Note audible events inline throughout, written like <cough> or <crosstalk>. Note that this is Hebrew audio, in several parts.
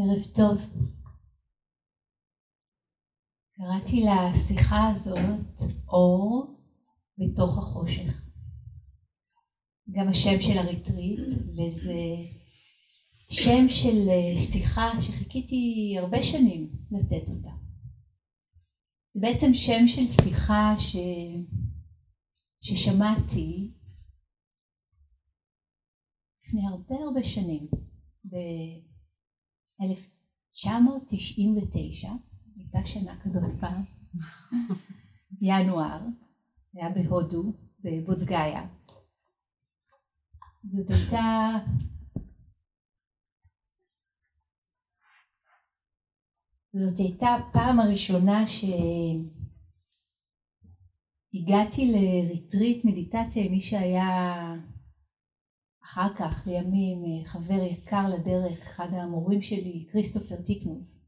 ערב טוב. קראתי לשיחה הזאת אור בתוך החושך. גם השם של הריטריט, וזה שם של אה, שיחה שחיכיתי הרבה שנים לתת אותה. זה בעצם שם של שיחה ש... ששמעתי לפני הרבה הרבה שנים, ב-1999, הייתה שנה כזאת פעם, ינואר, זה היה בהודו, בבודגאיה. זאת הייתה זאת הייתה הפעם הראשונה שהגעתי לריטריט מדיטציה עם מי שהיה אחר כך לימים חבר יקר לדרך, אחד המורים שלי, כריסטופר טיטמוס.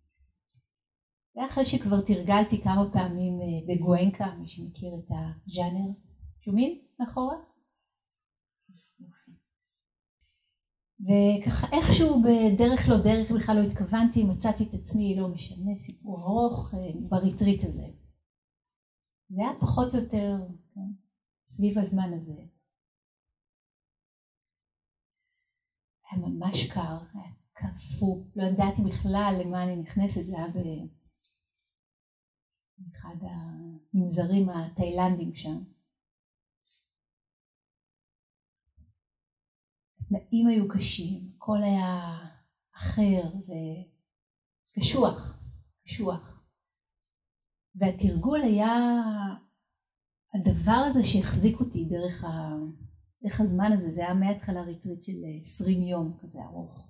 זה אחרי שכבר תרגלתי כמה פעמים בגואנקה, מי שמכיר את הז'אנר. שומעים מאחורה? וככה איכשהו בדרך לא דרך בכלל לא התכוונתי, מצאתי את עצמי, לא משנה, סיפור ארוך, אה, בריטריט הזה. זה היה פחות או יותר כן, סביב הזמן הזה. היה ממש קר, היה קפוא, לא ידעתי בכלל למה אני נכנסת, זה היה באחד המנזרים התאילנדים שם. התנאים היו קשים, הכל היה אחר וקשוח, קשוח. והתרגול היה הדבר הזה שהחזיק אותי דרך, ה... דרך הזמן הזה, זה היה מההתחלה ריטריט של 20 יום כזה ארוך.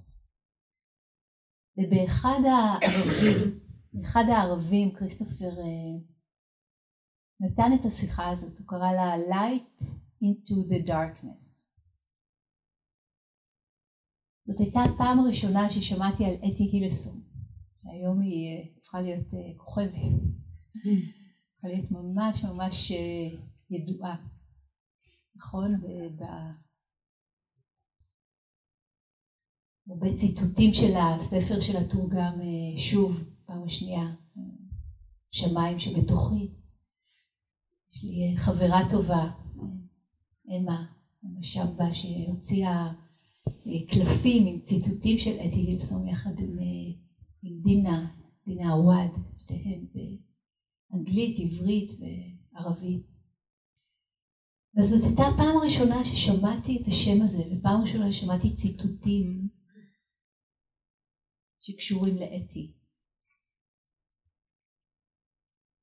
ובאחד הערבים, באחד הערבים כריסטופר אה, נתן את השיחה הזאת, הוא קרא לה Light into the Darkness. זאת הייתה הפעם הראשונה ששמעתי על אתי הילסון, שהיום היא אה, הפכה להיות אה, כוכבת, הפכה להיות ממש ממש אה, ידועה, נכון? הרבה ציטוטים של הספר שלה תורגם שוב, פעם השנייה, שמיים שבתוכי. יש לי חברה טובה, אמה, אמה שבא, שהוציאה קלפים עם ציטוטים של אתי הילסון יחד עם, אה, עם דינה, דינה עוואד, שתיהן באנגלית, עברית וערבית. וזאת הייתה הפעם הראשונה ששמעתי את השם הזה, ופעם ראשונה ששמעתי ציטוטים שקשורים לאתי.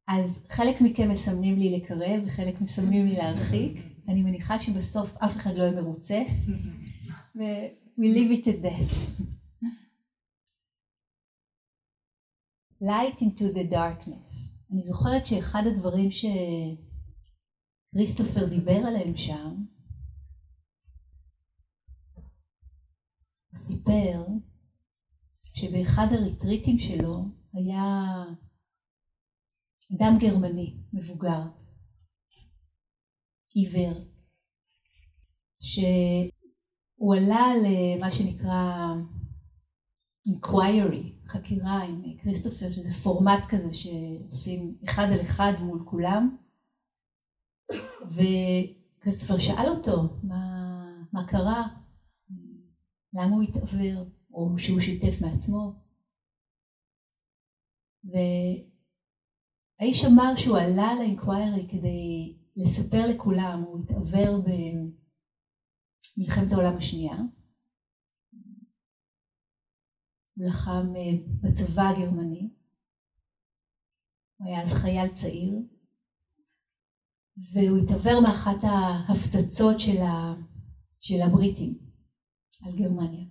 אז חלק מכם מסמנים לי לקרב וחלק מסמנים לי להרחיק. אני מניחה שבסוף אף אחד לא יהיה מרוצה. we leave it at that. light into the darkness. אני זוכרת שאחד הדברים שכריסטופר דיבר עליהם שם, הוא סיפר שבאחד הריטריטים שלו היה אדם גרמני, מבוגר, עיוור, ש... הוא עלה למה שנקרא inquiry, חקירה עם כריסטופר, שזה פורמט כזה שעושים אחד על אחד מול כולם, וכריסטופר שאל אותו מה, מה קרה, למה הוא התעוור, או שהוא שיתף מעצמו, והאיש אמר שהוא עלה לאינקוויירי כדי לספר לכולם, הוא התעוור ב... מלחמת העולם השנייה. הוא לחם אה, בצבא הגרמני. הוא היה אז חייל צעיר. והוא התעוור מאחת ההפצצות של, ה... של הבריטים על גרמניה.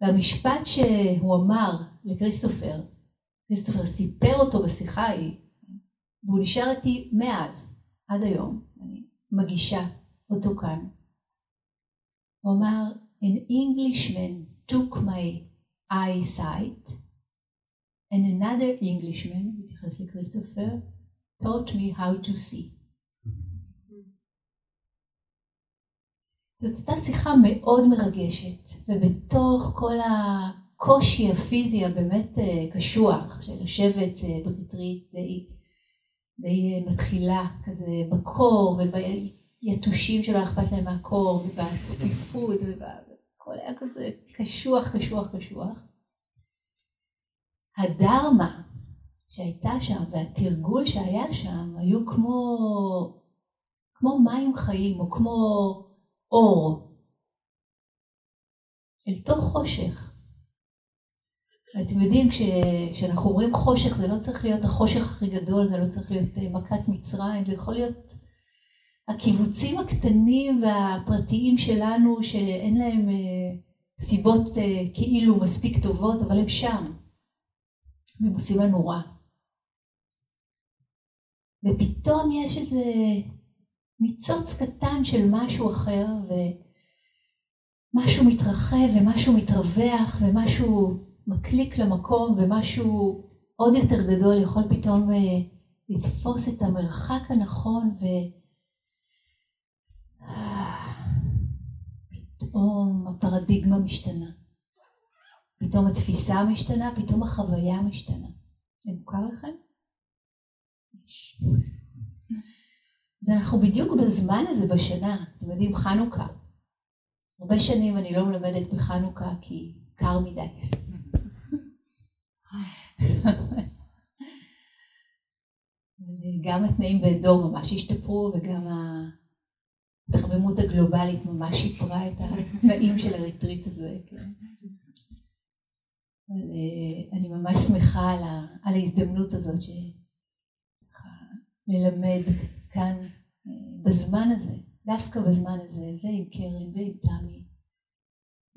והמשפט שהוא אמר לכריסטופר, כריסטופר סיפר אותו בשיחה ההיא, והוא נשאר איתי מאז, עד היום, אני מגישה אותו כאן. הוא אמר, an Englishman took my eyesight and another Englishman, הוא התייחס לכריסטופר, taught me how to see. זאת הייתה שיחה מאוד מרגשת, ובתוך כל, הקושי הפיזי הבאמת אה, קשוח של לשבת אה, בריטריט די, די מתחילה כזה בקור וביתושים שלא אכפת להם מהקור ובצפיפות והכל היה כזה קשוח קשוח קשוח. הדרמה שהייתה שם והתרגול שהיה שם היו כמו, כמו מים חיים או כמו אור אל תוך חושך. ואתם יודעים, כשאנחנו אומרים חושך, זה לא צריך להיות החושך הכי גדול, זה לא צריך להיות אה, מכת מצרים, זה יכול להיות הקיבוצים הקטנים והפרטיים שלנו, שאין להם אה, סיבות אה, כאילו מספיק טובות, אבל הם שם. והם עושים לנו רע. ופתאום יש איזה ניצוץ קטן של משהו אחר, ומשהו מתרחב ומשהו מתרווח ומשהו מקליק למקום ומשהו עוד יותר גדול יכול פתאום אה, לתפוס את המרחק הנכון ו... פתאום הפרדיגמה משתנה. פתאום התפיסה משתנה, פתאום החוויה משתנה. זה מוכר לכם? אז אנחנו בדיוק בזמן הזה בשנה, אתם יודעים, חנוכה. הרבה שנים אני לא מלמדת בחנוכה כי קר מדי. גם התנאים באדור ממש השתפרו וגם ההתחממות הגלובלית ממש שיפרה את התנאים של הריטריט הזה. כן. אבל אה, אני ממש שמחה על, ההזדמנות הזאת. ללמד כאן אה, בזמן הזה, דווקא בזמן הזה, ועם קרן ועם תמי,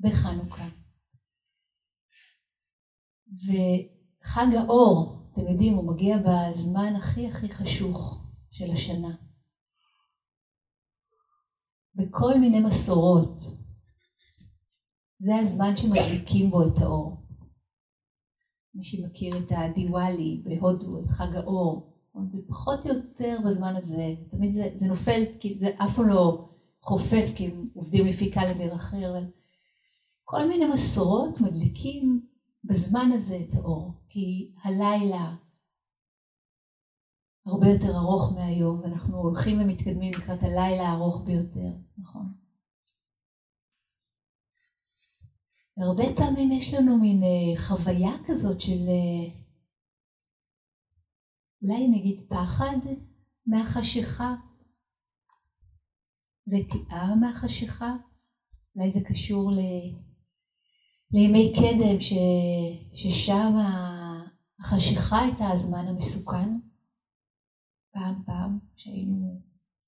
בחנוכה. וחג האור, אתם יודעים, הוא מגיע בזמן הכי הכי חשוך של השנה. בכל מיני מסורות. זה הזמן שמדליקים בו את האור. מי שמכיר את הדיוואלי בהודו, את חג האור, זה פחות או יותר בזמן הזה, תמיד זה, זה נופל, כי זה אף פעם לא חופף כי הם עובדים לפי קלנדר אחר, אבל כל מיני מסורות מדליקים בזמן הזה את האור, כי הלילה הרבה יותר ארוך מהיום, ואנחנו הולכים ומתקדמים לקראת הלילה הארוך ביותר, נכון? והרבה פעמים יש לנו מין אה, חוויה כזאת של אה, אולי נגיד פחד מהחשיכה, רתיעה מהחשיכה, אולי זה קשור ל... לימי קדם ש... ששם החשיכה הייתה הזמן המסוכן, פעם פעם שהיינו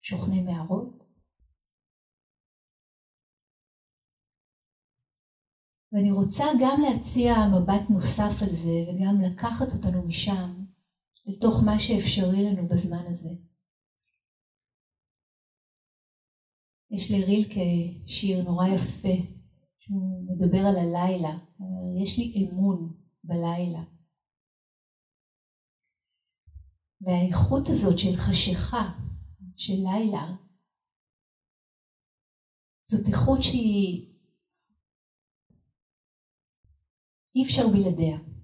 שוכני מערות. ואני רוצה גם להציע מבט נוסף על זה וגם לקחת אותנו משם לתוך מה שאפשרי לנו בזמן הזה. יש לרילקה שיר נורא יפה שהוא מדבר על הלילה, יש לי אמון בלילה. והאיכות הזאת של חשיכה, של לילה, זאת איכות שהיא אי אפשר בלעדיה.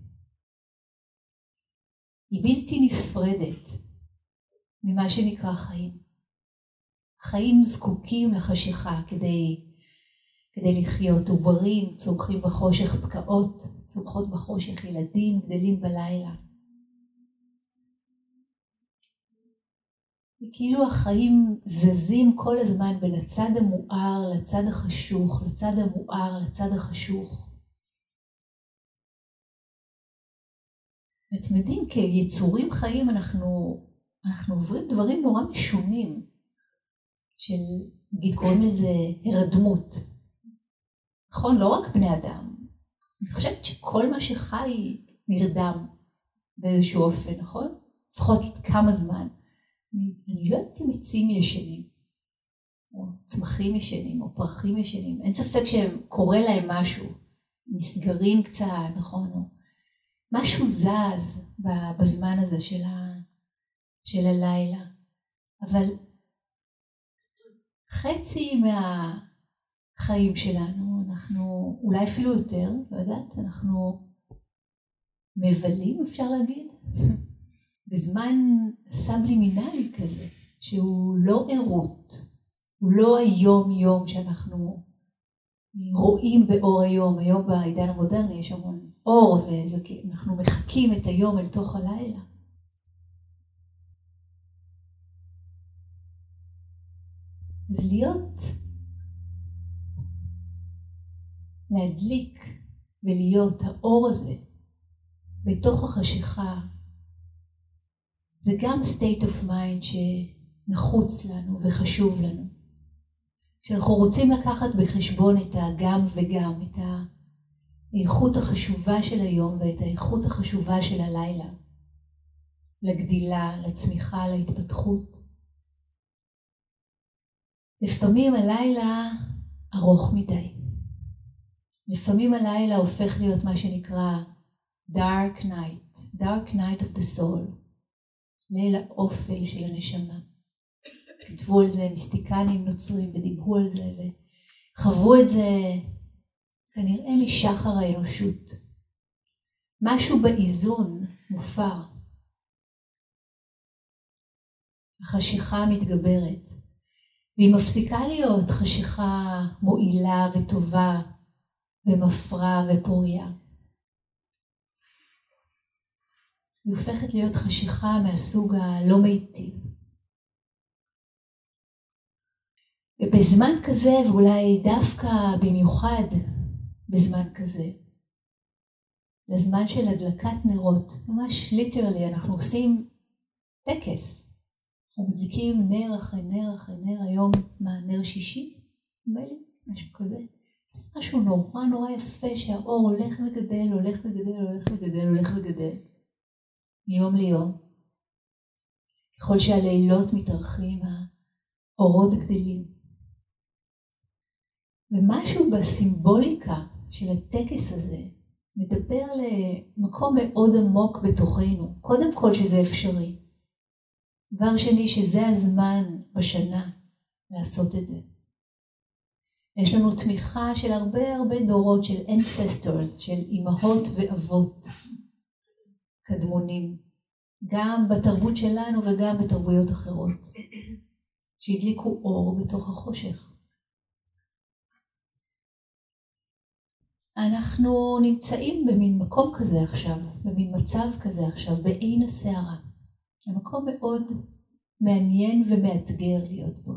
היא בלתי נפרדת ממה שנקרא חיים. חיים זקוקים לחשיכה כדי כדי לחיות. עוברים צומחים בחושך, פקעות צומחות בחושך, ילדים גדלים בלילה. וכאילו החיים זזים כל הזמן בין הצד המואר לצד החשוך, לצד המואר לצד החשוך. ואתם יודעים, כיצורים חיים אנחנו, אנחנו עוברים דברים נורא משונים, של, נגיד קוראים לזה הרדמות. נכון? לא רק בני אדם. אני חושבת שכל מה שחי נרדם באיזשהו אופן, נכון? לפחות כמה זמן. אני, אני לא יודעת אם עצים ישנים, או צמחים ישנים, או פרחים ישנים. אין ספק שקורה להם משהו. נסגרים קצת, נכון? משהו זז בזמן הזה של, ה, של הלילה. אבל חצי מהחיים שלנו אנחנו אולי אפילו יותר, לא יודעת, אנחנו מבלים אפשר להגיד, בזמן סבלימינלי כזה, שהוא לא ערות, הוא לא היום יום שאנחנו רואים באור היום, היום בעידן המודרני יש המון אור ואנחנו מחקים את היום אל תוך הלילה. אז להיות, להדליק ולהיות האור הזה בתוך החשיכה, זה גם state of mind שנחוץ לנו וחשוב לנו. כשאנחנו רוצים לקחת בחשבון את הגם וגם, את האיכות החשובה של היום ואת האיכות החשובה של הלילה, לגדילה, לצמיחה, להתפתחות. לפעמים הלילה ארוך מדי. לפעמים הלילה הופך להיות מה שנקרא dark night, dark night of the soul, ליל האופל של הנשמה. כתבו על זה מיסטיקנים נוצרים ודיברו על זה וחוו את זה כנראה משחר האנושות. משהו באיזון מופר. החשיכה מתגברת, והיא מפסיקה להיות חשיכה מועילה וטובה ומפרה ופוריה. היא הופכת להיות חשיכה מהסוג הלא מיטיב. ובזמן כזה, ואולי דווקא במיוחד בזמן כזה, זה זמן של הדלקת נרות, ממש literally, אנחנו עושים טקס. אנחנו מדליקים נר אחרי נר אחרי נר, היום מה, נר שישי? נדמה לי, משהו כזה. זה משהו נורא נורא יפה שהאור הולך וגדל, הולך וגדל, הולך וגדל, הולך וגדל. מיום ליום. ככל שהלילות מתארחים, האורות גדלים. ומשהו בסימבוליקה של הטקס הזה מדבר למקום מאוד עמוק בתוכנו. קודם כל שזה אפשרי. דבר שני, שזה הזמן בשנה לעשות את זה. יש לנו תמיכה של הרבה הרבה דורות של ancestors, של אימהות ואבות קדמונים, גם בתרבות שלנו וגם בתרבויות אחרות, שהדליקו אור בתוך החושך. אנחנו נמצאים במין מקום כזה עכשיו, במין מצב כזה עכשיו, בעין הסערה. זה מקום מאוד מעניין ומאתגר להיות בו.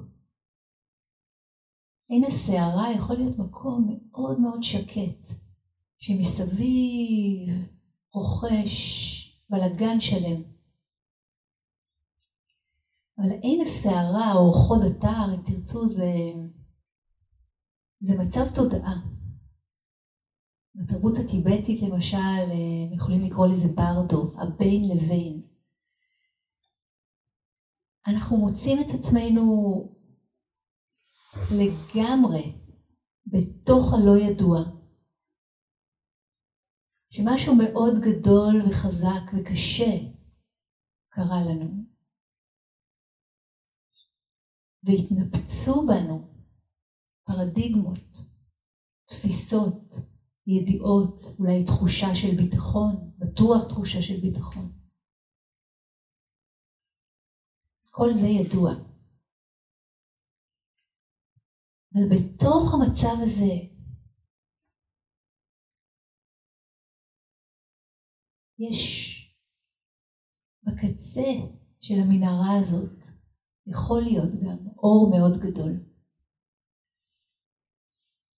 עין הסערה יכול להיות מקום מאוד מאוד שקט, שמסביב רוכש בלגן שלם. אבל עין הסערה או חוד אתר, אם תרצו, זה, זה מצב תודעה. בתרבות הטיבטית למשל, יכולים לקרוא לזה ברדו, הבין לבין. אנחנו מוצאים את עצמנו לגמרי בתוך הלא ידוע, שמשהו מאוד גדול וחזק וקשה קרה לנו, והתנפצו בנו פרדיגמות, תפיסות, ידיעות, אולי תחושה של ביטחון, בטוח תחושה של ביטחון. כל זה ידוע. אבל בתוך המצב הזה יש בקצה של המנהרה הזאת, יכול להיות גם אור מאוד גדול.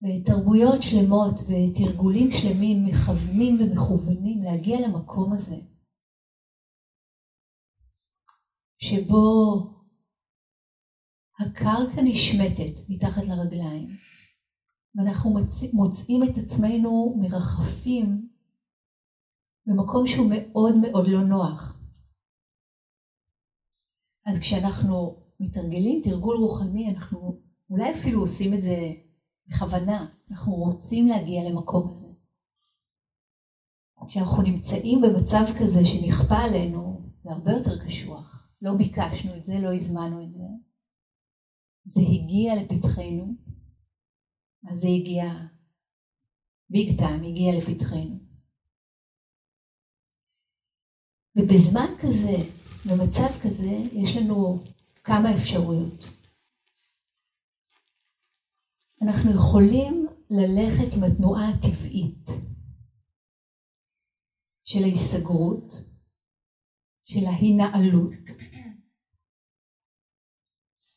ותרבויות שלמות ותרגולים שלמים מכוונים ומכוונים להגיע למקום הזה, שבו הקרקע נשמטת מתחת לרגליים, ואנחנו מוצאים את עצמנו מרחפים במקום שהוא מאוד מאוד לא נוח. אז כשאנחנו מתרגלים תרגול רוחני, אנחנו אולי אפילו עושים את זה בכוונה, אנחנו רוצים להגיע למקום הזה. כשאנחנו נמצאים במצב כזה שנכפה עלינו, זה הרבה יותר קשוח. לא ביקשנו את זה, לא הזמנו את זה. זה הגיע לפתחנו. אז זה הגיע ביג טיים הגיע לפתחנו. ובזמן כזה, במצב כזה, יש לנו כמה אפשרויות. אנחנו יכולים ללכת עם התנועה הטבעית של ההיסגרות, של ההינעלות.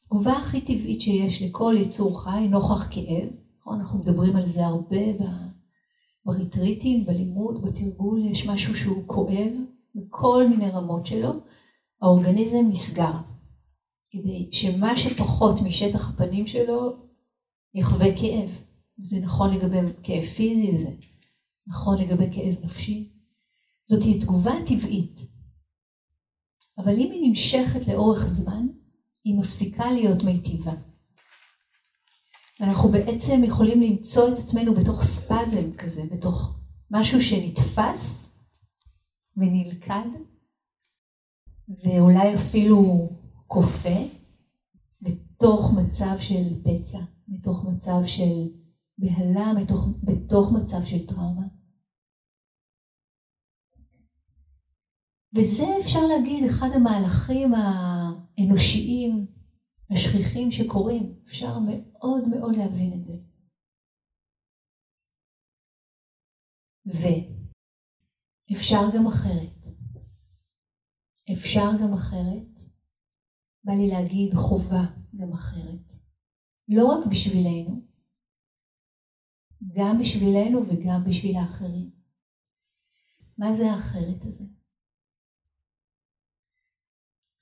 התגובה הכי טבעית שיש לכל יצור חי נוכח כאב, נכון? אנחנו מדברים על זה הרבה בריטריטים, בלימוד, בתרגול, יש משהו שהוא כואב בכל מיני רמות שלו, האורגניזם נסגר, כדי שמה שפחות משטח הפנים שלו יחווה כאב. זה נכון לגבי כאב פיזי וזה נכון לגבי כאב נפשי. זאת היא תגובה טבעית. אבל אם היא נמשכת לאורך זמן, היא מפסיקה להיות מיטיבה. ואנחנו בעצם יכולים למצוא את עצמנו בתוך ספאזם כזה, בתוך משהו שנתפס ונלכד, ואולי אפילו כופה, בתוך מצב של פצע, בתוך מצב של בהלה, בתוך, בתוך מצב של טראומה. וזה אפשר להגיד אחד המהלכים האנושיים השכיחים שקורים. אפשר מאוד מאוד להבין את זה. ואפשר גם אחרת. אפשר גם אחרת. בא לי להגיד חובה גם אחרת. לא רק בשבילנו, גם בשבילנו וגם בשביל האחרים. מה זה האחרת הזה?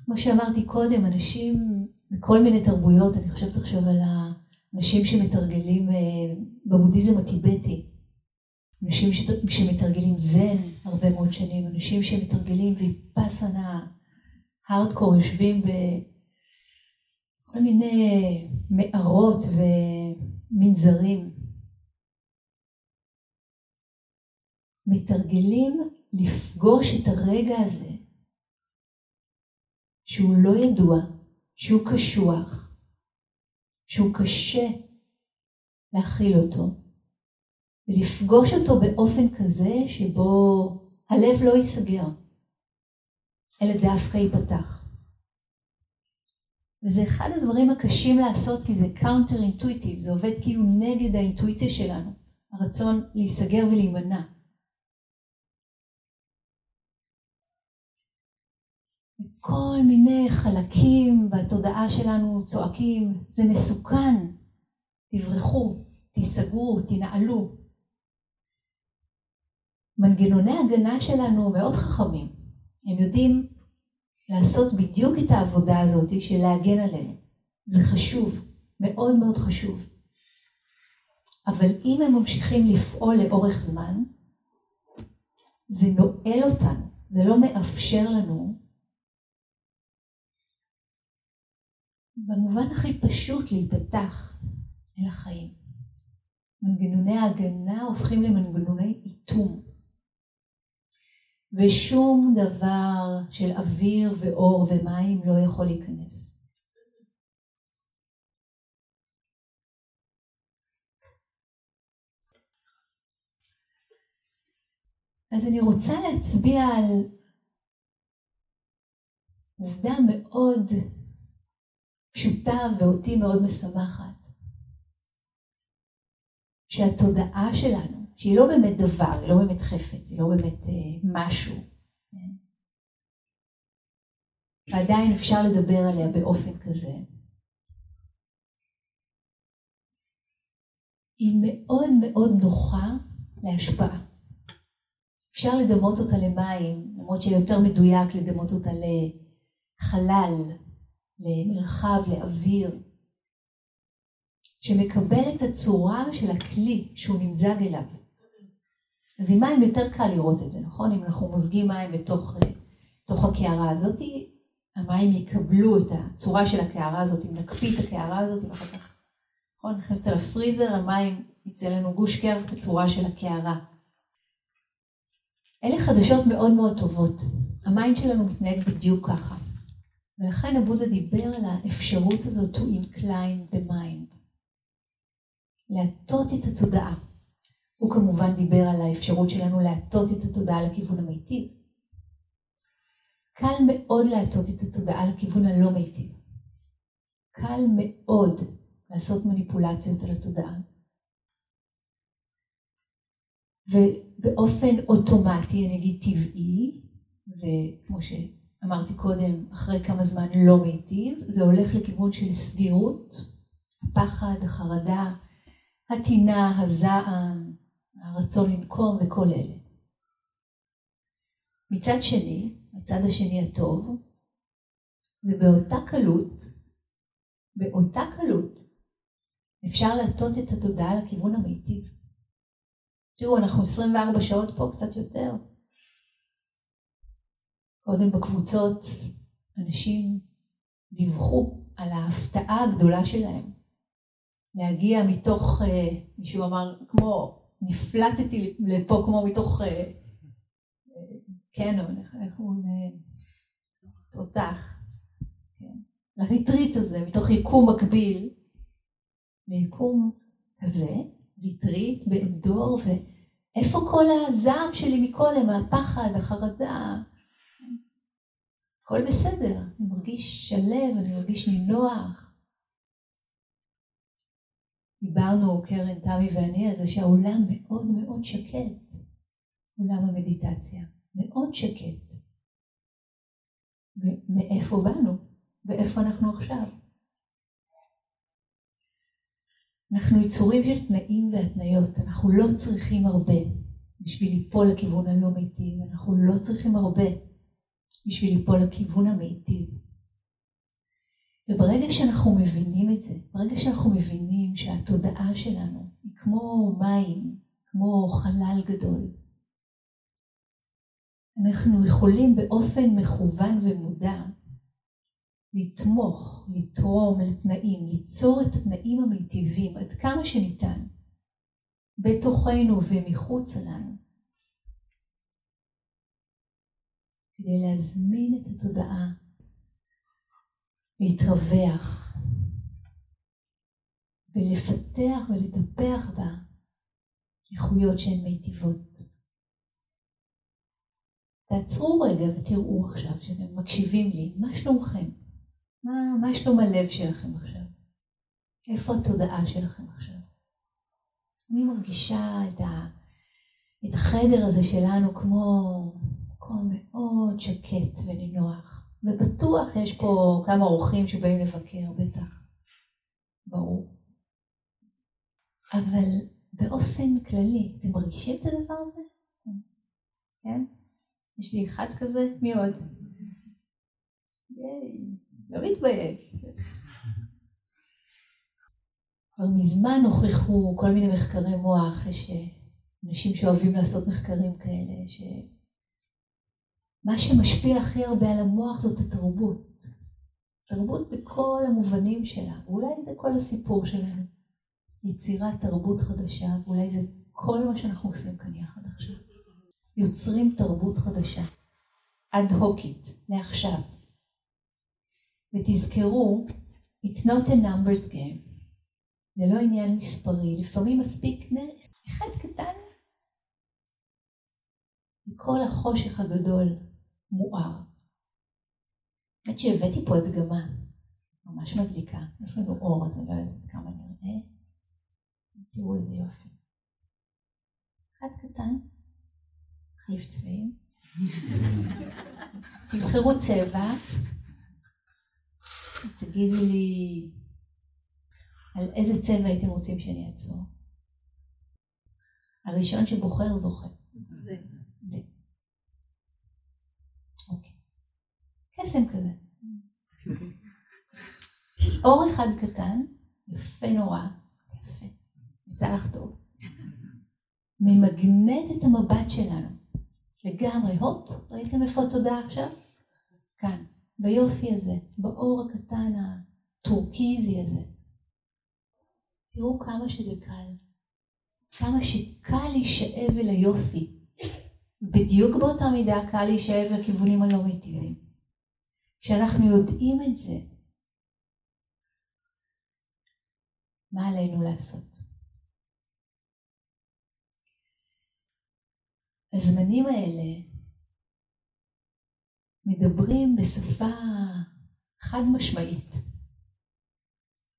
כמו שאמרתי קודם, אנשים מכל מיני תרבויות, אני חושבת עכשיו על האנשים שמתרגלים אה, בבודהיזם הטיבטי, אנשים שמתרגלים זן הרבה מאוד שנים, אנשים שמתרגלים ויפאסנה, הארדקור, יושבים בכל מיני מערות ומנזרים. מתרגלים לפגוש את הרגע הזה שהוא לא ידוע, שהוא קשוח, שהוא קשה להכיל אותו, ולפגוש אותו באופן כזה שבו הלב לא ייסגר, אלא דווקא ייפתח. וזה אחד הדברים הקשים לעשות כי זה counter intuitive, זה עובד כאילו נגד האינטואיציה שלנו, הרצון להיסגר ולהימנע. כל מיני חלקים בתודעה שלנו צועקים, זה מסוכן, תברחו, תיסגרו, תנעלו. מנגנוני הגנה שלנו מאוד חכמים, הם יודעים לעשות בדיוק את העבודה הזאת של להגן עלינו. זה חשוב, מאוד מאוד חשוב. אבל אם הם ממשיכים לפעול לאורך זמן, זה נועל אותנו, זה לא מאפשר לנו במובן הכי פשוט להיפתח אל החיים. מנגנוני ההגנה הופכים למנגנוני איתום. ושום דבר של אוויר ואור ומים לא יכול להיכנס. אז אני רוצה להצביע על עובדה מאוד פשוטה ואותי מאוד משמחת. שהתודעה שלנו, שהיא לא באמת דבר, היא לא באמת חפץ, היא לא באמת אה, משהו, כן? ועדיין אפשר לדבר עליה באופן כזה, היא מאוד מאוד נוחה להשפעה. אפשר לדמות אותה למים, למרות שיותר מדויק לדמות אותה לחלל, למרחב, לאוויר, שמקבל את הצורה של הכלי שהוא נמזג אליו. אז עם מים יותר קל לראות את זה, נכון? אם אנחנו מוזגים מים בתוך, בתוך הקערה הזאת, המים יקבלו את הצורה של הקערה הזאת, אם נקפיא את הקערה הזאת, ואחר כך, נכון? נכנסת לפריזר, המים יצא לנו גוש קר בצורה של הקערה. אלה חדשות מאוד מאוד טובות. המים שלנו מתנהג בדיוק ככה. ולכן הבודה דיבר על האפשרות הזאת to incline the mind. להטות את התודעה. הוא כמובן דיבר על האפשרות שלנו להטות את התודעה לכיוון המיטיב. קל מאוד להטות את התודעה לכיוון הלא מיטיב. קל מאוד לעשות מניפולציות על התודעה. ובאופן אוטומטי, אני אגיד טבעי, וכמו שאמרתי קודם, אחרי כמה זמן לא מיטיב, זה הולך לכיוון של סגירות, הפחד, החרדה, הטינה, הזעם, הרצון לנקום וכל אלה. מצד שני, הצד השני הטוב, זה באותה קלות, באותה קלות, אפשר להטות את התודעה לכיוון המיטיב. תראו, אנחנו 24 שעות פה, קצת יותר. קודם בקבוצות אנשים דיווחו על ההפתעה הגדולה שלהם. להגיע מתוך, אה, מישהו אמר, כמו, נפלטתי לפה כמו מתוך אה, קנון, איך הוא תותח, כן? לריטריט הזה, מתוך יקום מקביל ליקום כזה, ריטריט בעין דור, ואיפה כל הזעם שלי מקודם, הפחד, החרדה, הכל בסדר, אני מרגיש שלו, אני מרגיש נינוח. דיברנו, קרן, תמי ואני, על זה שהעולם מאוד מאוד שקט, עולם המדיטציה, מאוד שקט. ומאיפה באנו ואיפה אנחנו עכשיו? אנחנו יצורים של תנאים והתניות, אנחנו לא צריכים הרבה בשביל ליפול לכיוון הלא מיטיב, אנחנו לא צריכים הרבה בשביל ליפול לכיוון המיטיב. וברגע שאנחנו מבינים את זה, ברגע שאנחנו מבינים שהתודעה שלנו היא כמו מים, כמו חלל גדול, אנחנו יכולים באופן מכוון ומודע לתמוך, לתרום לתנאים, ליצור את התנאים המיטיבים עד כמה שניתן בתוכנו ומחוצה לנו כדי להזמין את התודעה להתרווח ולפתח ולטפח בה איכויות שהן מיטיבות. תעצרו רגע ותראו עכשיו שאתם מקשיבים לי, מה שלומכם? מה, מה שלום הלב שלכם עכשיו? איפה התודעה שלכם עכשיו? אני מרגישה את, ה, את החדר הזה שלנו כמו מקום מאוד שקט ונינוח. ובטוח יש פה כמה אורחים שבאים לבקר, בטח. ברור. אבל באופן כללי, אתם מרגישים את הדבר הזה? כן? יש לי אחד כזה, מי עוד? ייי, לא מתבייש. כבר מזמן הוכיחו כל מיני מחקרי מוח, יש אה, אנשים שאוהבים לעשות מחקרים כאלה, שמה שמשפיע הכי הרבה על המוח זאת התרבות. תרבות בכל המובנים שלה, ואולי זה כל הסיפור שלנו. יצירת תרבות חדשה, ואולי זה כל מה שאנחנו עושים כאן יחד עכשיו. יוצרים תרבות חדשה, אד הוקית, לעכשיו. ותזכרו, it's not a numbers game. זה לא עניין מספרי, לפעמים מספיק אחד קטן וכל החושך הגדול מואר. האמת שהבאתי פה הדגמה ממש מדליקה, יש לנו אור אז אני לא יודעת כמה נראה, תראו איזה יופי. אחד קטן להחליף צבעים. <laughs> תבחרו צבע, תגידו לי על איזה צבע הייתם רוצים שאני אעצור. הראשון שבוחר זוכה. זה. זה. קסם כזה. אור אחד קטן, יפה נורא, זה יפה, לך טוב. ממגנט את המבט שלנו. לגמרי, הופ, ראיתם איפה התודעה עכשיו? כאן, ביופי הזה, באור הקטן הטורקיזי הזה. תראו כמה שזה קל, כמה שקל להישאב אל היופי. בדיוק באותה מידה קל להישאב לכיוונים הלא מיטיבים. כשאנחנו יודעים את זה, מה עלינו לעשות? הזמנים האלה מדברים בשפה חד משמעית.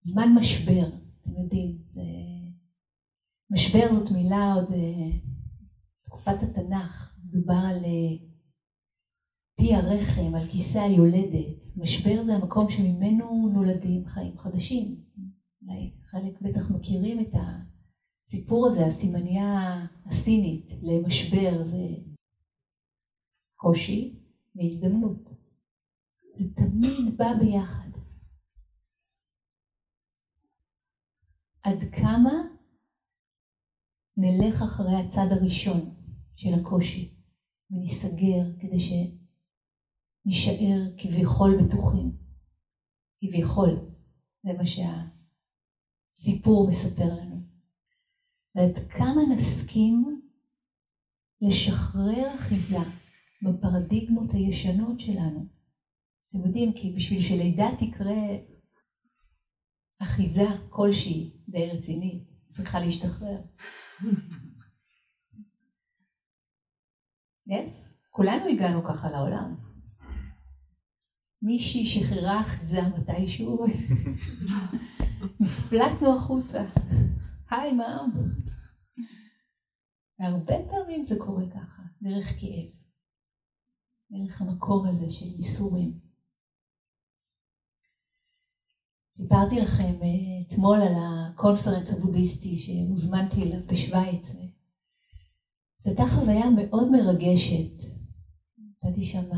זמן משבר, אתם יודעים, זה... משבר זאת מילה עוד אה, תקופת התנ"ך, מדובר על אה, פי הרחם, על כיסא היולדת. משבר זה המקום שממנו נולדים חיים חדשים. אולי חלק בטח מכירים את הסיפור הזה, הסימניה הסינית למשבר זה קושי והזדמנות. זה תמיד בא ביחד. עד כמה נלך אחרי הצד הראשון של הקושי וניסגר כדי שנישאר כביכול בטוחים. כביכול, זה מה שהסיפור מספר לנו. ועד כמה נסכים לשחרר אחיזה בפרדיגמות הישנות שלנו. אתם יודעים, כי בשביל שלידה תקרה אחיזה כלשהי די רצינית, צריכה להשתחרר. <laughs> yes, כולנו הגענו ככה לעולם. מישהי שחררה אחיזה מתישהו, נפלטנו החוצה. היי מאם. והרבה פעמים זה קורה ככה, דרך כאב, דרך המקור הזה של ייסורים. סיפרתי לכם אה, אתמול על הקונפרנס הבודהיסטי שהוזמנתי אליו בשוויץ. זו הייתה חוויה מאוד מרגשת. נתתי שם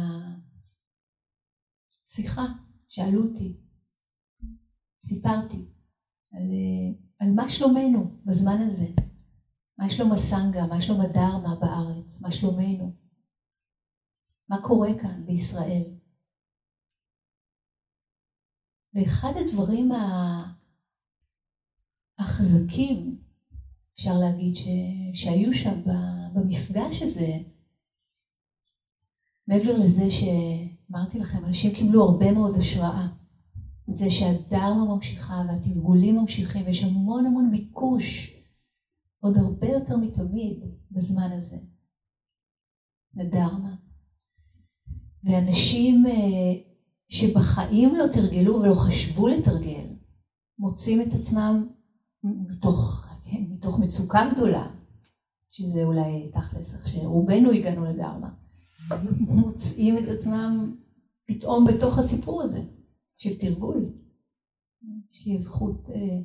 שיחה, שאלו אותי, סיפרתי על, אה, על מה שלומנו בזמן הזה, מה שלום הסנגה, מה שלום הדרמה בארץ, מה שלומנו, מה קורה כאן בישראל. ואחד הדברים החזקים, אפשר להגיד, ש... שהיו שם במפגש הזה, מעבר לזה שאמרתי לכם, אנשים קיבלו הרבה מאוד השראה. זה שהדרמה ממשיכה והתרגולים ממשיכים, ויש המון המון ביקוש, עוד הרבה יותר מתמיד בזמן הזה, לדרמה. ואנשים אה, שבחיים לא תרגלו ולא חשבו לתרגל, מוצאים את עצמם מתוך, כן, מתוך מצוקה גדולה, שזה אולי תכלס איך שרובנו הגענו לדרמה, מוצאים את עצמם פתאום בתוך הסיפור הזה של תרגול. יש לי זכות אה,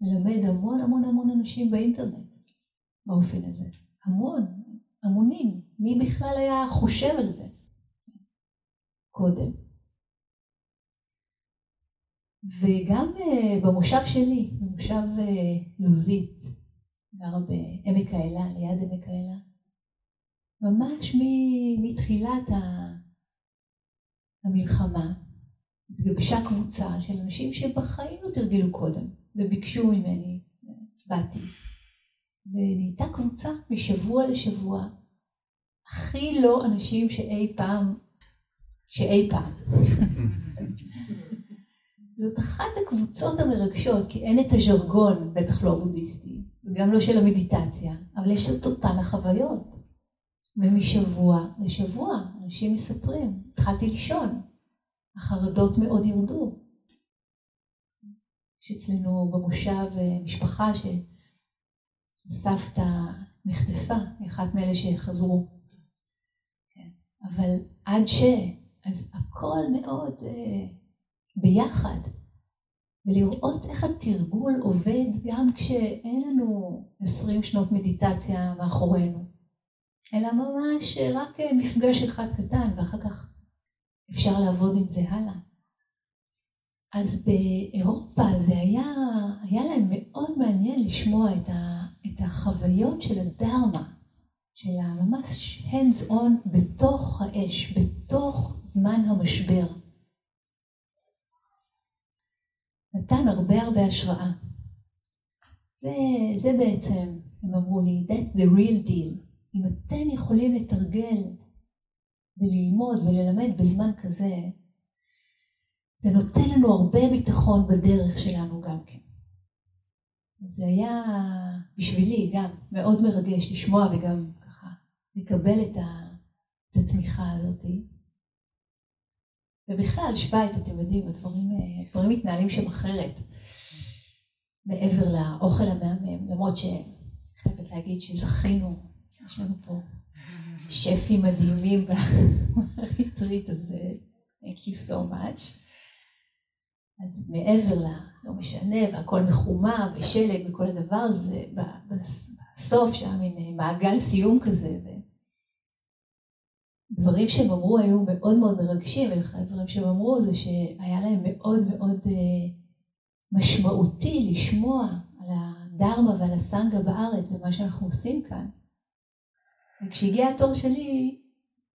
ללמד המון המון המון אנשים באינטרנט באופן הזה. המון, המונים. מי בכלל היה חושב על זה קודם? וגם uh, במושב שלי, במושב uh, לוזית, גרה בעמק האלה, ליד עמק האלה, ממש מתחילת המלחמה התגבשה קבוצה של אנשים שבחיים לא תרגלו קודם וביקשו ממני, באתי. ונהייתה קבוצה משבוע לשבוע, הכי לא אנשים שאי פעם, שאי פעם. <laughs> זאת אחת הקבוצות המרגשות, כי אין את הז'רגון, בטח לא הבודהיסטי, וגם לא של המדיטציה, אבל יש את אותן החוויות. ומשבוע לשבוע אנשים מספרים, התחלתי לישון, החרדות מאוד ירדו. יש אצלנו במושב אה, משפחה שסבתא נחטפה, אחת מאלה שחזרו. כן. אבל עד ש... אז הכל מאוד... Uh, ביחד, ולראות איך התרגול עובד גם כשאין לנו עשרים שנות מדיטציה מאחורינו, אלא ממש רק מפגש אחד קטן ואחר כך אפשר לעבוד עם זה הלאה. אז באירופה זה היה, היה להם מאוד מעניין לשמוע את, ה, את החוויות של הדרמה, של הממש hands on בתוך האש, בתוך זמן המשבר. נתן הרבה הרבה השראה. זה, זה בעצם, הם אמרו לי, that's the real deal. אם אתם יכולים לתרגל וללמוד וללמד בזמן כזה, זה נותן לנו הרבה ביטחון בדרך שלנו גם כן. זה היה בשבילי גם מאוד מרגש לשמוע וגם ככה לקבל את, התמיכה הזאת. ובכלל, שווייץ, אתם יודעים, הדברים, הדברים מתנהלים שם אחרת, מעבר לאוכל המהמם, למרות שאני חייבת להגיד שזכינו, יש לנו פה שפים מדהימים בריטריט, אז thank you so much. אז מעבר ל... לא משנה, והכל מחומה ושלג וכל הדבר הזה, בסוף שהיה מין מעגל סיום כזה. דברים שהם אמרו היו מאוד מאוד מרגשים, ואחד הדברים שהם אמרו זה שהיה להם מאוד מאוד אה, משמעותי לשמוע על הדרמה ועל הסנגה בארץ ומה שאנחנו עושים כאן. וכשהגיע התור שלי,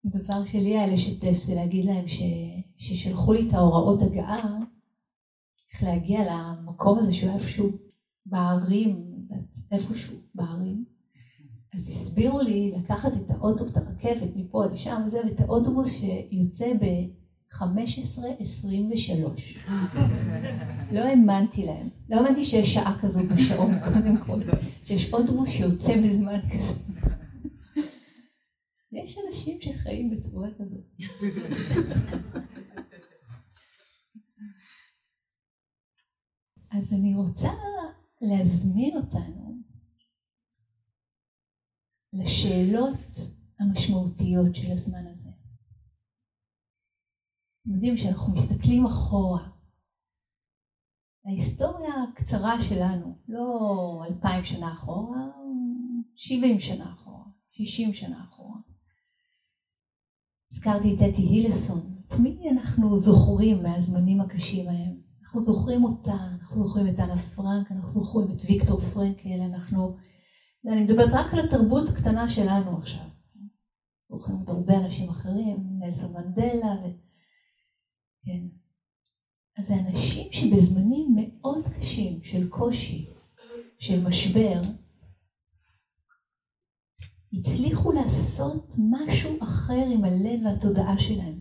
הדבר שלי היה לשתף זה להגיד להם ש... ששלחו לי את ההוראות הגעה, איך להגיע למקום הזה שהוא איפשהו בערים, איפשהו בערים. אז הסבירו לי לקחת את האוטובוס, את הרכבת מפה לשם וזה, ואת האוטובוס שיוצא ב-15.23. <laughs> לא האמנתי להם. לא האמנתי שיש שעה כזו בשעון, קודם כל. שיש אוטובוס שיוצא בזמן כזה. יש אנשים שחיים בצורה כזאת. אז אני רוצה להזמין אותנו לשאלות המשמעותיות של הזמן הזה. אתם יודעים שאנחנו מסתכלים אחורה, ההיסטוריה הקצרה שלנו, לא אלפיים שנה אחורה, שבעים שנה אחורה, שישים שנה אחורה. הזכרתי את אתי הילסון, את מי אנחנו זוכרים מהזמנים הקשים ההם? אנחנו זוכרים אותה, אנחנו זוכרים את אנה פרנק, אנחנו זוכרים את ויקטור פרנקל, אנחנו... אני מדברת רק על התרבות הקטנה שלנו עכשיו. זוכרים עוד הרבה אנשים אחרים, נלסון מנדלה ו... כן. אז זה אנשים שבזמנים מאוד קשים של קושי, של משבר, הצליחו לעשות משהו אחר עם הלב והתודעה שלהם.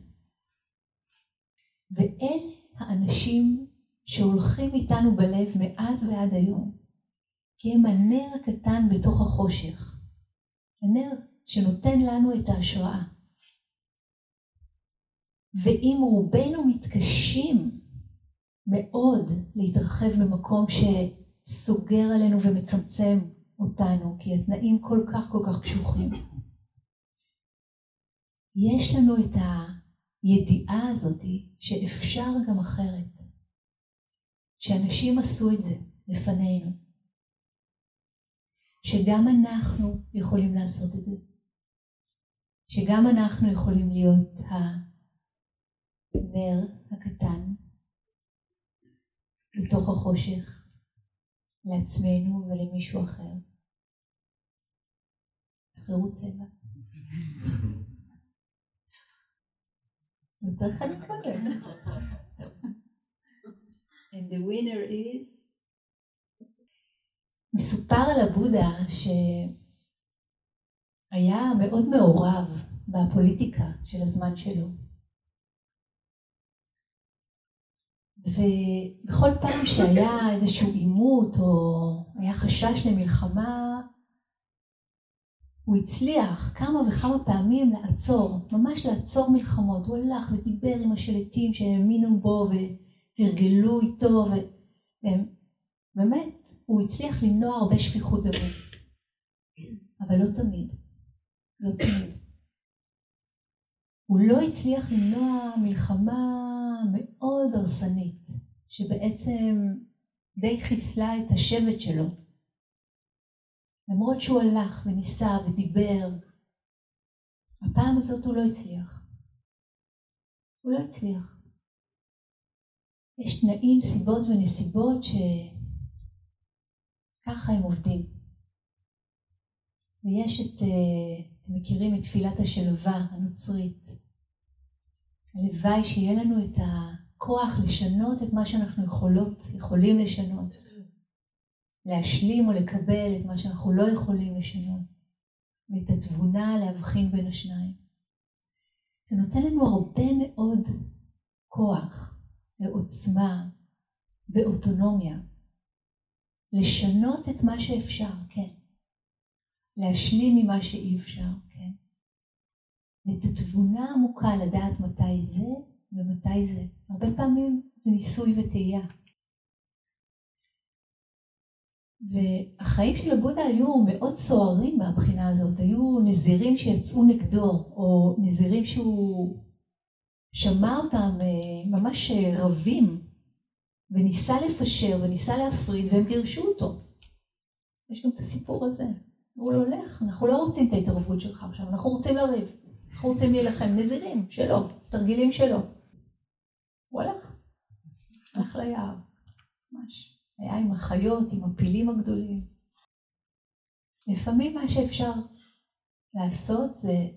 ואלה האנשים שהולכים איתנו בלב מאז ועד היום, כי הם הנר הקטן בתוך החושך. הנר שנותן לנו את ההשראה. ואם רובנו מתקשים מאוד להתרחב במקום שסוגר עלינו ומצמצם אותנו, כי התנאים כל כך כל כך קשוחים, יש לנו את הידיעה הזאת שאפשר גם אחרת. שאנשים עשו את זה לפנינו, שגם אנחנו יכולים לעשות את זה, שגם אנחנו יכולים להיות הנר הקטן בתוך החושך לעצמנו ולמישהו אחר. תבחרו צבע. זה. And the winner is... מסופר על הבודה שהיה מאוד מעורב בפוליטיקה של הזמן שלו. ובכל פעם שהיה איזשהו עימות או היה חשש למלחמה, הוא הצליח כמה וכמה פעמים לעצור, ממש לעצור מלחמות. הוא הלך ודיבר עם השליטים שהאמינו בו ו... תרגלו איתו, ובאמת, הוא הצליח למנוע הרבה שפיכות דמים. אבל לא תמיד. לא תמיד. הוא לא הצליח למנוע מלחמה מאוד הרסנית, שבעצם די חיסלה את השבט שלו. למרות שהוא הלך וניסה ודיבר, הפעם הזאת הוא לא הצליח. הוא לא הצליח. יש תנאים, סיבות ונסיבות שככה הם עובדים. ויש את, אה, אתם מכירים את תפילת השלווה הנוצרית. הלוואי שיהיה לנו את הכוח לשנות את מה שאנחנו יכולות, יכולים לשנות. להשלים או לקבל את מה שאנחנו לא יכולים לשנות. ואת התבונה להבחין בין השניים. זה נותן לנו הרבה מאוד כוח. ועוצמה ואוטונומיה. לשנות את מה שאפשר, כן. להשלים ממה שאי אפשר, כן. ואת התבונה העמוקה לדעת מתי זה ומתי זה. הרבה פעמים זה ניסוי וטעייה. והחיים של הבודה היו מאוד סוערים מהבחינה הזאת, היו נזירים שיצאו נגדו, או נזירים שהוא שמע אותם אה, ממש אה, רבים, וניסה לפשר וניסה להפריד, והם גירשו אותו. יש גם את הסיפור הזה. הוא לא הולך, אנחנו לא רוצים את ההתערבות שלך עכשיו, אנחנו רוצים לריב, אנחנו רוצים להילחם, נזירים שלו, תרגילים שלו. הוא הלך, הלך ליער, ממש. היה עם החיות, עם הפילים הגדולים. לפעמים מה שאפשר לעשות זה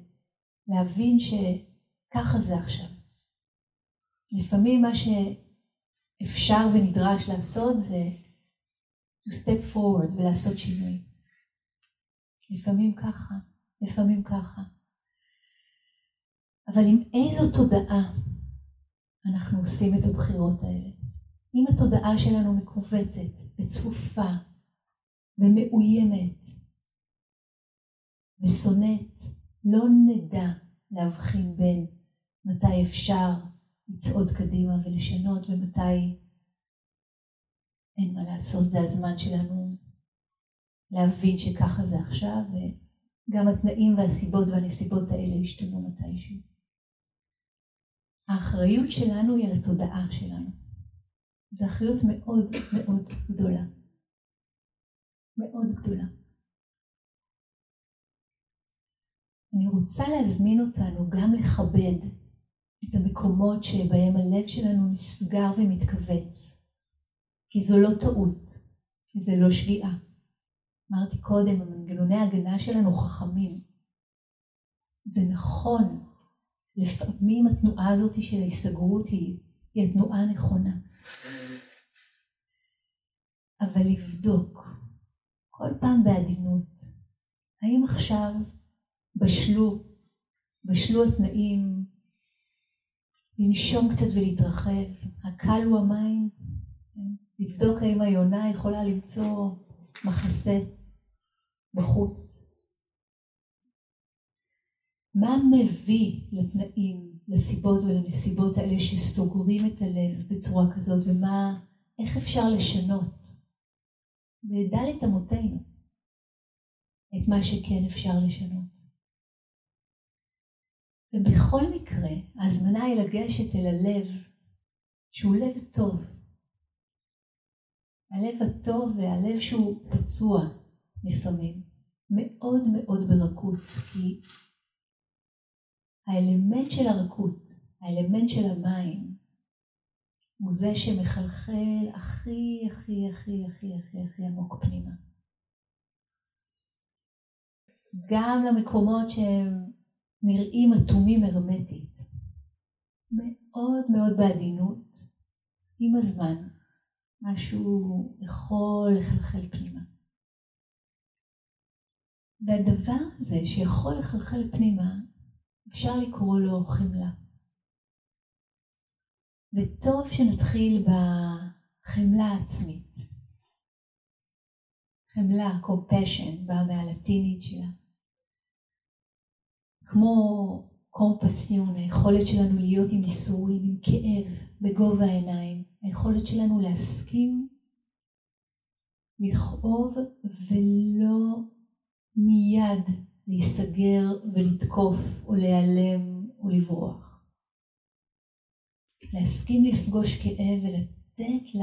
להבין שככה זה עכשיו. לפעמים מה שאפשר ונדרש לעשות זה to step forward ולעשות שינוי. לפעמים ככה, לפעמים ככה. אבל עם איזו תודעה אנחנו עושים את הבחירות האלה? אם התודעה שלנו מכווצת וצפופה ומאוימת ושונאת, לא נדע להבחין בין מתי אפשר לצעוד קדימה ולשנות ומתי אין מה לעשות, זה הזמן שלנו להבין שככה זה עכשיו וגם התנאים והסיבות והנסיבות האלה ישתנו מתישהו. האחריות שלנו היא על התודעה שלנו. זו אחריות מאוד מאוד גדולה. מאוד גדולה. אני רוצה להזמין אותנו גם לכבד את המקומות שבהם הלב שלנו נסגר ומתכווץ, כי זו לא טעות, כי זה לא שגיאה. אמרתי קודם, המנגנוני ההגנה שלנו חכמים. זה נכון, לפעמים התנועה הזאת של ההיסגרות היא, היא התנועה הנכונה. אבל לבדוק כל פעם בעדינות, האם עכשיו בשלו, בשלו התנאים לנשום קצת ולהתרחב, הקל הוא המים, לבדוק האם היונה יכולה למצוא מחסה בחוץ. מה מביא לתנאים, לסיבות ולנסיבות האלה שסוגרים את הלב בצורה כזאת, ומה, איך אפשר לשנות בדלת אמותינו את מה שכן אפשר לשנות. ובכל מקרה, ההזמנה היא לגשת אל הלב שהוא לב טוב. הלב הטוב והלב שהוא פצוע לפעמים, מאוד מאוד ברכות, כי האלמנט של הרכות, האלמנט של המים, הוא זה שמחלחל הכי הכי הכי הכי הכי הכי עמוק פנימה. גם למקומות שהם נראים אטומים הרמטית. מאוד מאוד בעדינות, עם הזמן, משהו יכול לחלחל פנימה. והדבר הזה שיכול לחלחל פנימה, אפשר לקרוא לו חמלה. וטוב שנתחיל בחמלה העצמית. חמלה, compassion, באה מהלטינית שלה. כמו קומפסיון, היכולת שלנו להיות עם ייסורים, עם כאב, בגובה העיניים, היכולת שלנו להסכים, לכאוב ולא מיד להיסגר ולתקוף או להיעלם או לברוח. להסכים לפגוש כאב ולתת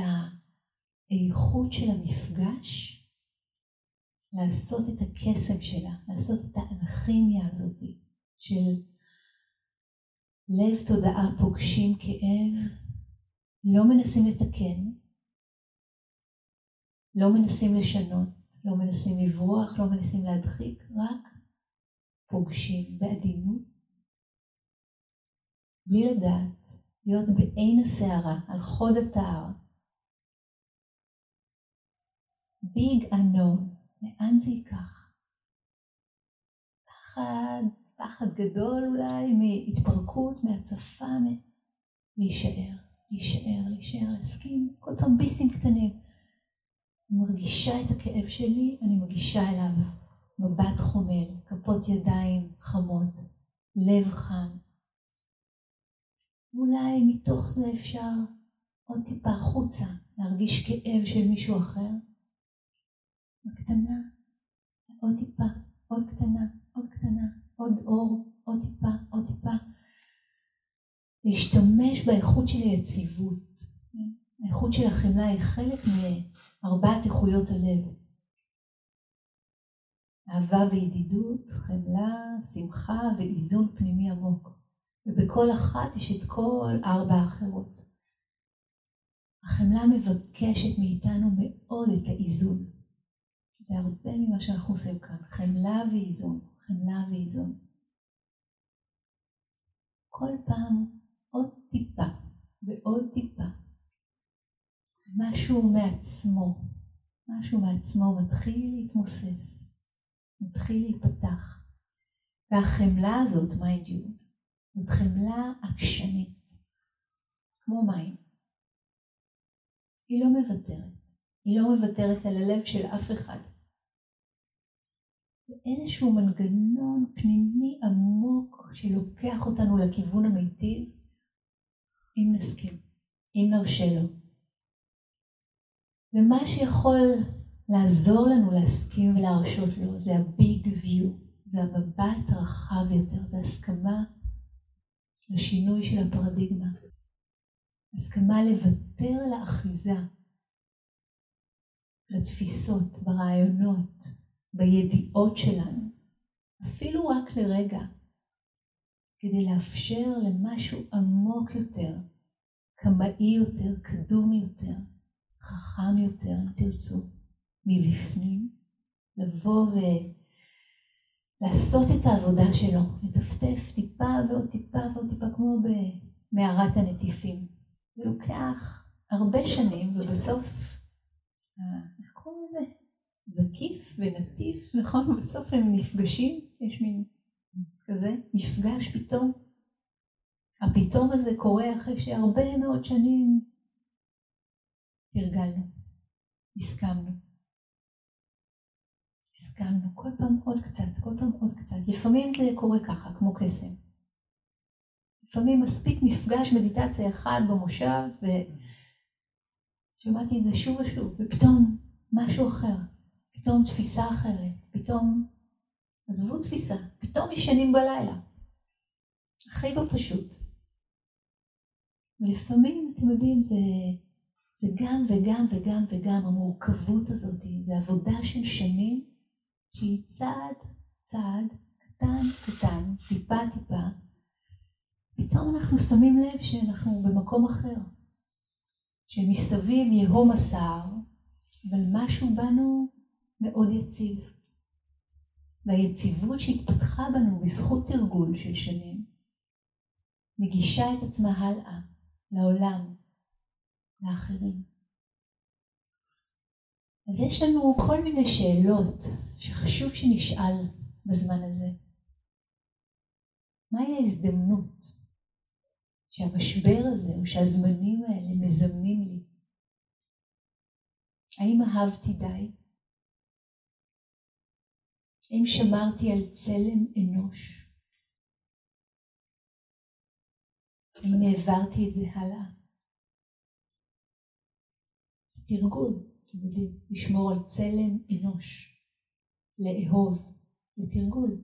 לאיכות של המפגש? לעשות את הקסם שלה, לעשות את האנכימיה הזאת של לב תודעה פוגשים כאב, לא מנסים לתקן, לא מנסים לשנות, לא מנסים לברוח, לא מנסים להדחיק, רק פוגשים בעדינות, בלי לדעת להיות בעין הסערה, על חוד התער. ביג unknown, לאן זה ייקח? פחד, פחד גדול אולי מהתפרקות, מהצפה, מ... להישאר, להישאר, להישאר, להסכים, כל פעם ביסים קטנים. אני מרגישה את הכאב שלי, אני מגישה אליו מבט חומל, כפות ידיים חמות, לב חם. אולי מתוך זה אפשר עוד טיפה החוצה, להרגיש כאב של מישהו אחר. בקטנה, עוד טיפה, עוד קטנה, עוד קטנה, עוד אור, עוד טיפה, עוד טיפה. להשתמש באיכות של היציבות. האיכות של החמלה היא חלק מארבעת איכויות הלב. אהבה וידידות, חמלה, שמחה ואיזון פנימי עמוק. ובכל אחת יש את כל ארבע האחרות. החמלה מבקשת מאיתנו מאוד את האיזון. זה הרבה ממה שאנחנו עושים כאן, חמלה ואיזון, חמלה ואיזון. כל פעם עוד טיפה ועוד טיפה. משהו מעצמו, משהו מעצמו מתחיל להתמוסס, מתחיל להיפתח. והחמלה הזאת, mind you, זאת חמלה עקשנית, כמו מים. היא לא מוותרת. היא לא מוותרת על הלב של אף אחד. זה איזשהו מנגנון פנימי עמוק שלוקח אותנו לכיוון המיטיב, אם נסכים, אם נרשה לו. ומה שיכול לעזור לנו להסכים ולהרשות לו זה ה-big view, זה המבט הרחב יותר, זה הסכמה לשינוי של הפרדיגמה. הסכמה לוותר לאחיזה, לתפיסות, ברעיונות, בידיעות שלנו, אפילו רק לרגע, כדי לאפשר למשהו עמוק יותר, קמאי יותר, קדום יותר, חכם יותר, אם תרצו, מבפנים, לבוא ולעשות את העבודה שלו, לטפטף טיפה ועוד טיפה ועוד טיפה, כמו במערת הנטיפים. זה לוקח הרבה שנים, ובסוף, אה, איך קוראים לזה? זקיף ונטיף, נכון? בסוף הם נפגשים, יש מין כזה מפגש פתאום. הפתאום הזה קורה אחרי שהרבה מאוד שנים הרגלנו, הסכמנו. הסכמנו, כל פעם עוד קצת, כל פעם עוד קצת. לפעמים זה קורה ככה, כמו קסם. לפעמים מספיק מפגש מדיטציה אחד במושב, ושמעתי את זה שוב ושוב, ופתאום משהו אחר, פתאום תפיסה אחרת, פתאום, עזבו תפיסה, פתאום ישנים בלילה. הכי בפשוט. ולפעמים, אתם יודעים, זה, זה גם וגם וגם וגם, המורכבות הזאת, זה עבודה של שנים שהיא צעד צעד, קטן קטן, טיפה טיפה, פתאום אנחנו שמים לב שאנחנו במקום אחר, שמסביב יהום הסער, אבל משהו בנו מאוד יציב. והיציבות שהתפתחה בנו בזכות תרגול של שנים, מגישה את עצמה הלאה, לעולם, לאחרים. אז יש לנו כל מיני שאלות שחשוב שנשאל בזמן הזה. מהי ההזדמנות שהמשבר הזה או שהזמנים האלה מזמנים לי? האם אהבתי די? האם שמרתי על צלם אנוש? האם העברתי את זה הלאה? זה תרגול, אתם יודעים, לשמור על צלם אנוש, לאהוב, זה תרגול.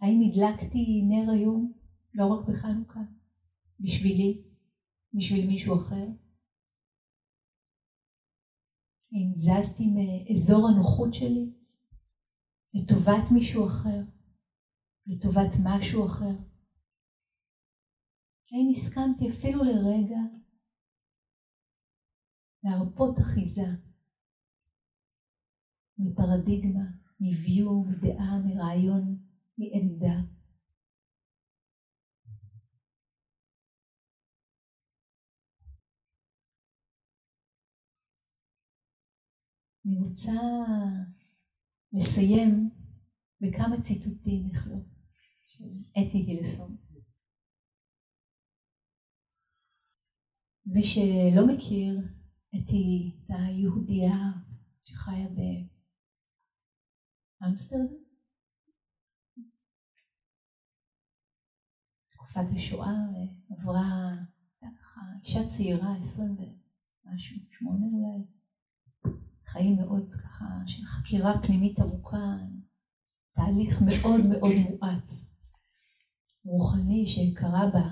האם הדלקתי נר היום, לא רק בחנוכה? בשבילי, בשביל מישהו אחר? האם זזתי מאזור הנוחות שלי לטובת מישהו אחר, לטובת משהו אחר? האם הסכמתי אפילו לרגע להרפות אחיזה מפרדיגמה, מביו, מדעה, מרעיון, מעמדה? אני רוצה לסיים בכמה ציטוטים, איך לא, של אתי הילסון. מי שלא מכיר, אתי הייתה יהודייה שחיה באמסטרדם. תקופת השואה, ועברה, ככה, אישה צעירה, עשרים ומשהו, שמונה אולי, חיים מאוד ככה של חקירה פנימית ארוכה, תהליך מאוד מאוד מואץ, רוחני שקרה בה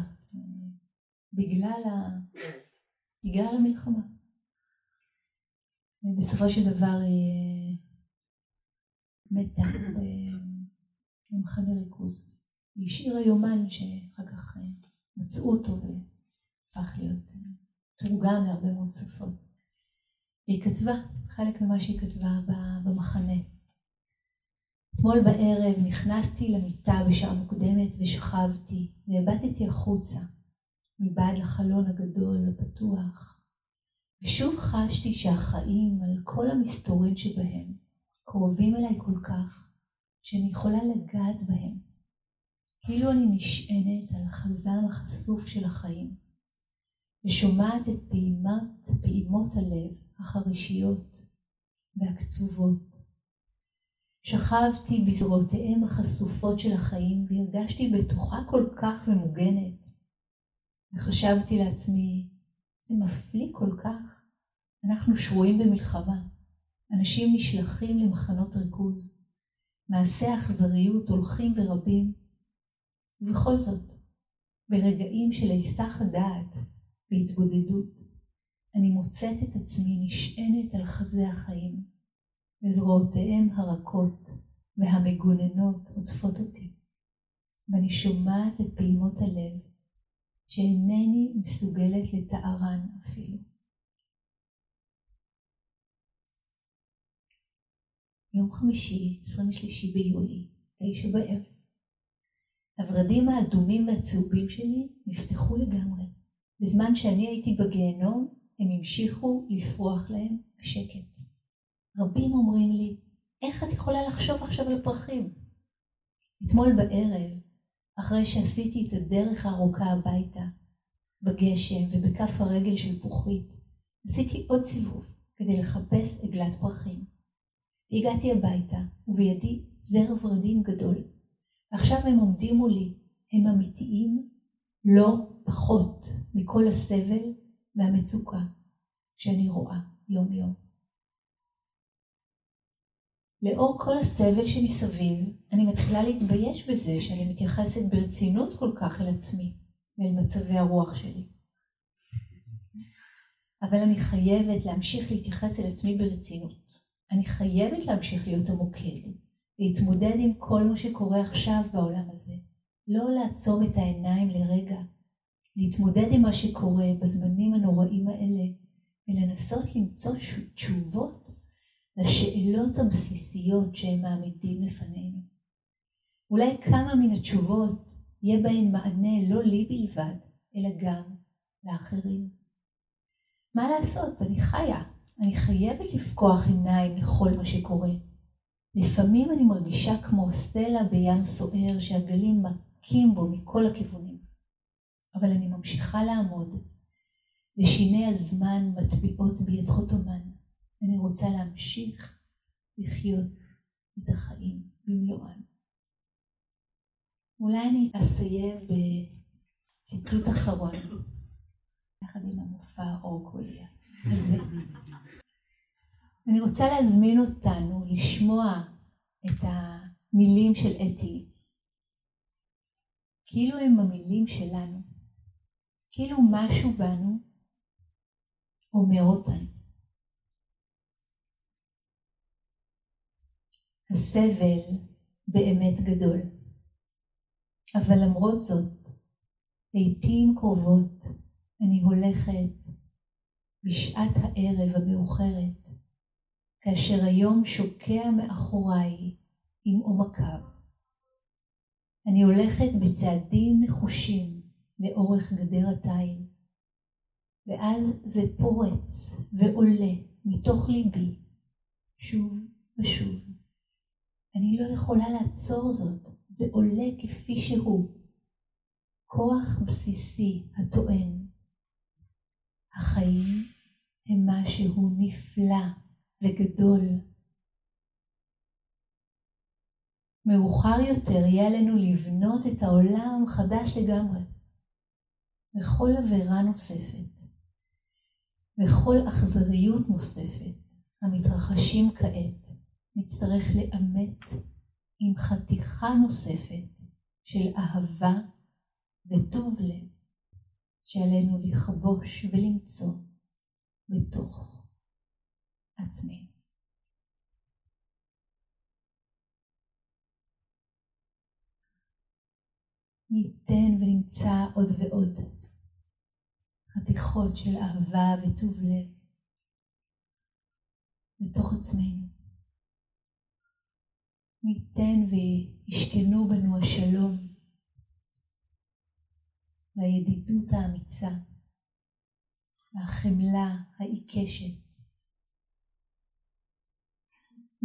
בגלל, ה... בגלל המלחמה. ובסופו של דבר היא מתה במחנה ריכוז. היא השאירה יומן שאחר כך מצאו אותו והפך להיות תורגם להרבה מאוד שפות. והיא כתבה חלק ממה שהיא כתבה במחנה. אתמול בערב נכנסתי למיטה בשעה מוקדמת ושכבתי והבטתי החוצה מבעד לחלון הגדול הפתוח ושוב חשתי שהחיים על כל המסתורים שבהם קרובים אליי כל כך שאני יכולה לגעת בהם כאילו אני נשענת על החזם החשוף של החיים ושומעת את פעימת, פעימות הלב החרישיות והקצובות. שכבתי בזרועותיהם החשופות של החיים והרגשתי בטוחה כל כך ומוגנת. וחשבתי לעצמי, זה מפליא כל כך. אנחנו שרויים במלחמה. אנשים נשלחים למחנות ריכוז. מעשי האכזריות הולכים ורבים. ובכל זאת, ברגעים של היסח הדעת והתבודדות, אני מוצאת את עצמי נשענת על חזה החיים, וזרועותיהם הרכות והמגוננות עוטפות אותי, ואני שומעת את פעימות הלב, שאינני מסוגלת לתארן אפילו. יום חמישי, 23 ביולי, תשע בערב. הורדים האדומים והצהובים שלי נפתחו לגמרי. בזמן שאני הייתי בגיהנום, הם המשיכו לפרוח להם בשקט. רבים אומרים לי, איך את יכולה לחשוב עכשיו על פרחים? אתמול בערב, אחרי שעשיתי את הדרך הארוכה הביתה, בגשם ובכף הרגל של פוחית, עשיתי עוד סיבוב כדי לחפש עגלת פרחים. הגעתי הביתה, ובידי זר ורדים גדול. עכשיו הם עומדים מולי, הם אמיתיים לא פחות מכל הסבל והמצוקה שאני רואה יום יום. לאור כל הסבל שמסביב, אני מתחילה להתבייש בזה שאני מתייחסת ברצינות כל כך אל עצמי ואל מצבי הרוח שלי. אבל אני חייבת להמשיך להתייחס אל עצמי ברצינות. אני חייבת להמשיך להיות המוקד, להתמודד עם כל מה שקורה עכשיו בעולם הזה. לא לעצום את העיניים לרגע, להתמודד עם מה שקורה בזמנים הנוראים האלה ולנסות למצוא תשובות לשאלות הבסיסיות שהם מעמידים לפנינו. אולי כמה מן התשובות יהיה בהן מענה לא לי בלבד, אלא גם לאחרים. מה לעשות, אני חיה, אני חייבת לפקוח עיניים לכל מה שקורה. לפעמים אני מרגישה כמו סלע בים סוער שהגלים מכים בו מכל הכיוונים. אבל אני ממשיכה לעמוד, ושיני הזמן מטביעות בי את חותומן. אני רוצה להמשיך לחיות את החיים במלואם. אולי אני אסיים בציטוט אחרון, יחד עם המופע האור קוליה הזה. אני רוצה להזמין אותנו לשמוע את המילים של אתי, כאילו הם המילים שלנו. כאילו משהו בנו אומר אותן. הסבל באמת גדול, אבל למרות זאת, לעתים קרובות אני הולכת בשעת הערב המאוחרת, כאשר היום שוקע מאחוריי עם עומקיו. אני הולכת בצעדים נחושים לאורך גדר התיל, ואז זה פורץ ועולה מתוך ליבי שוב ושוב. אני לא יכולה לעצור זאת, זה עולה כפי שהוא. כוח בסיסי הטוען, החיים הם משהו נפלא וגדול. מאוחר יותר יהיה עלינו לבנות את העולם חדש לגמרי. וכל עבירה נוספת, וכל אכזריות נוספת המתרחשים כעת, נצטרך לאמת עם חתיכה נוספת של אהבה וטוב לב שעלינו לכבוש ולמצוא בתוך עצמנו. ניתן ונמצא עוד ועוד חתיכות של אהבה וטוב לב בתוך עצמנו. ניתן וישכנו בנו השלום והידידות האמיצה והחמלה העיקשת.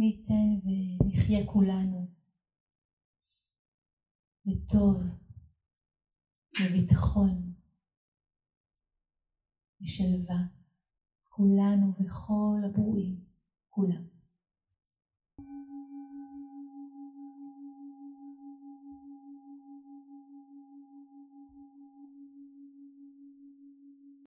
ניתן ונחיה כולנו בטוב, בביטחון, בשלווה, כולנו וכל הברואים, כולם.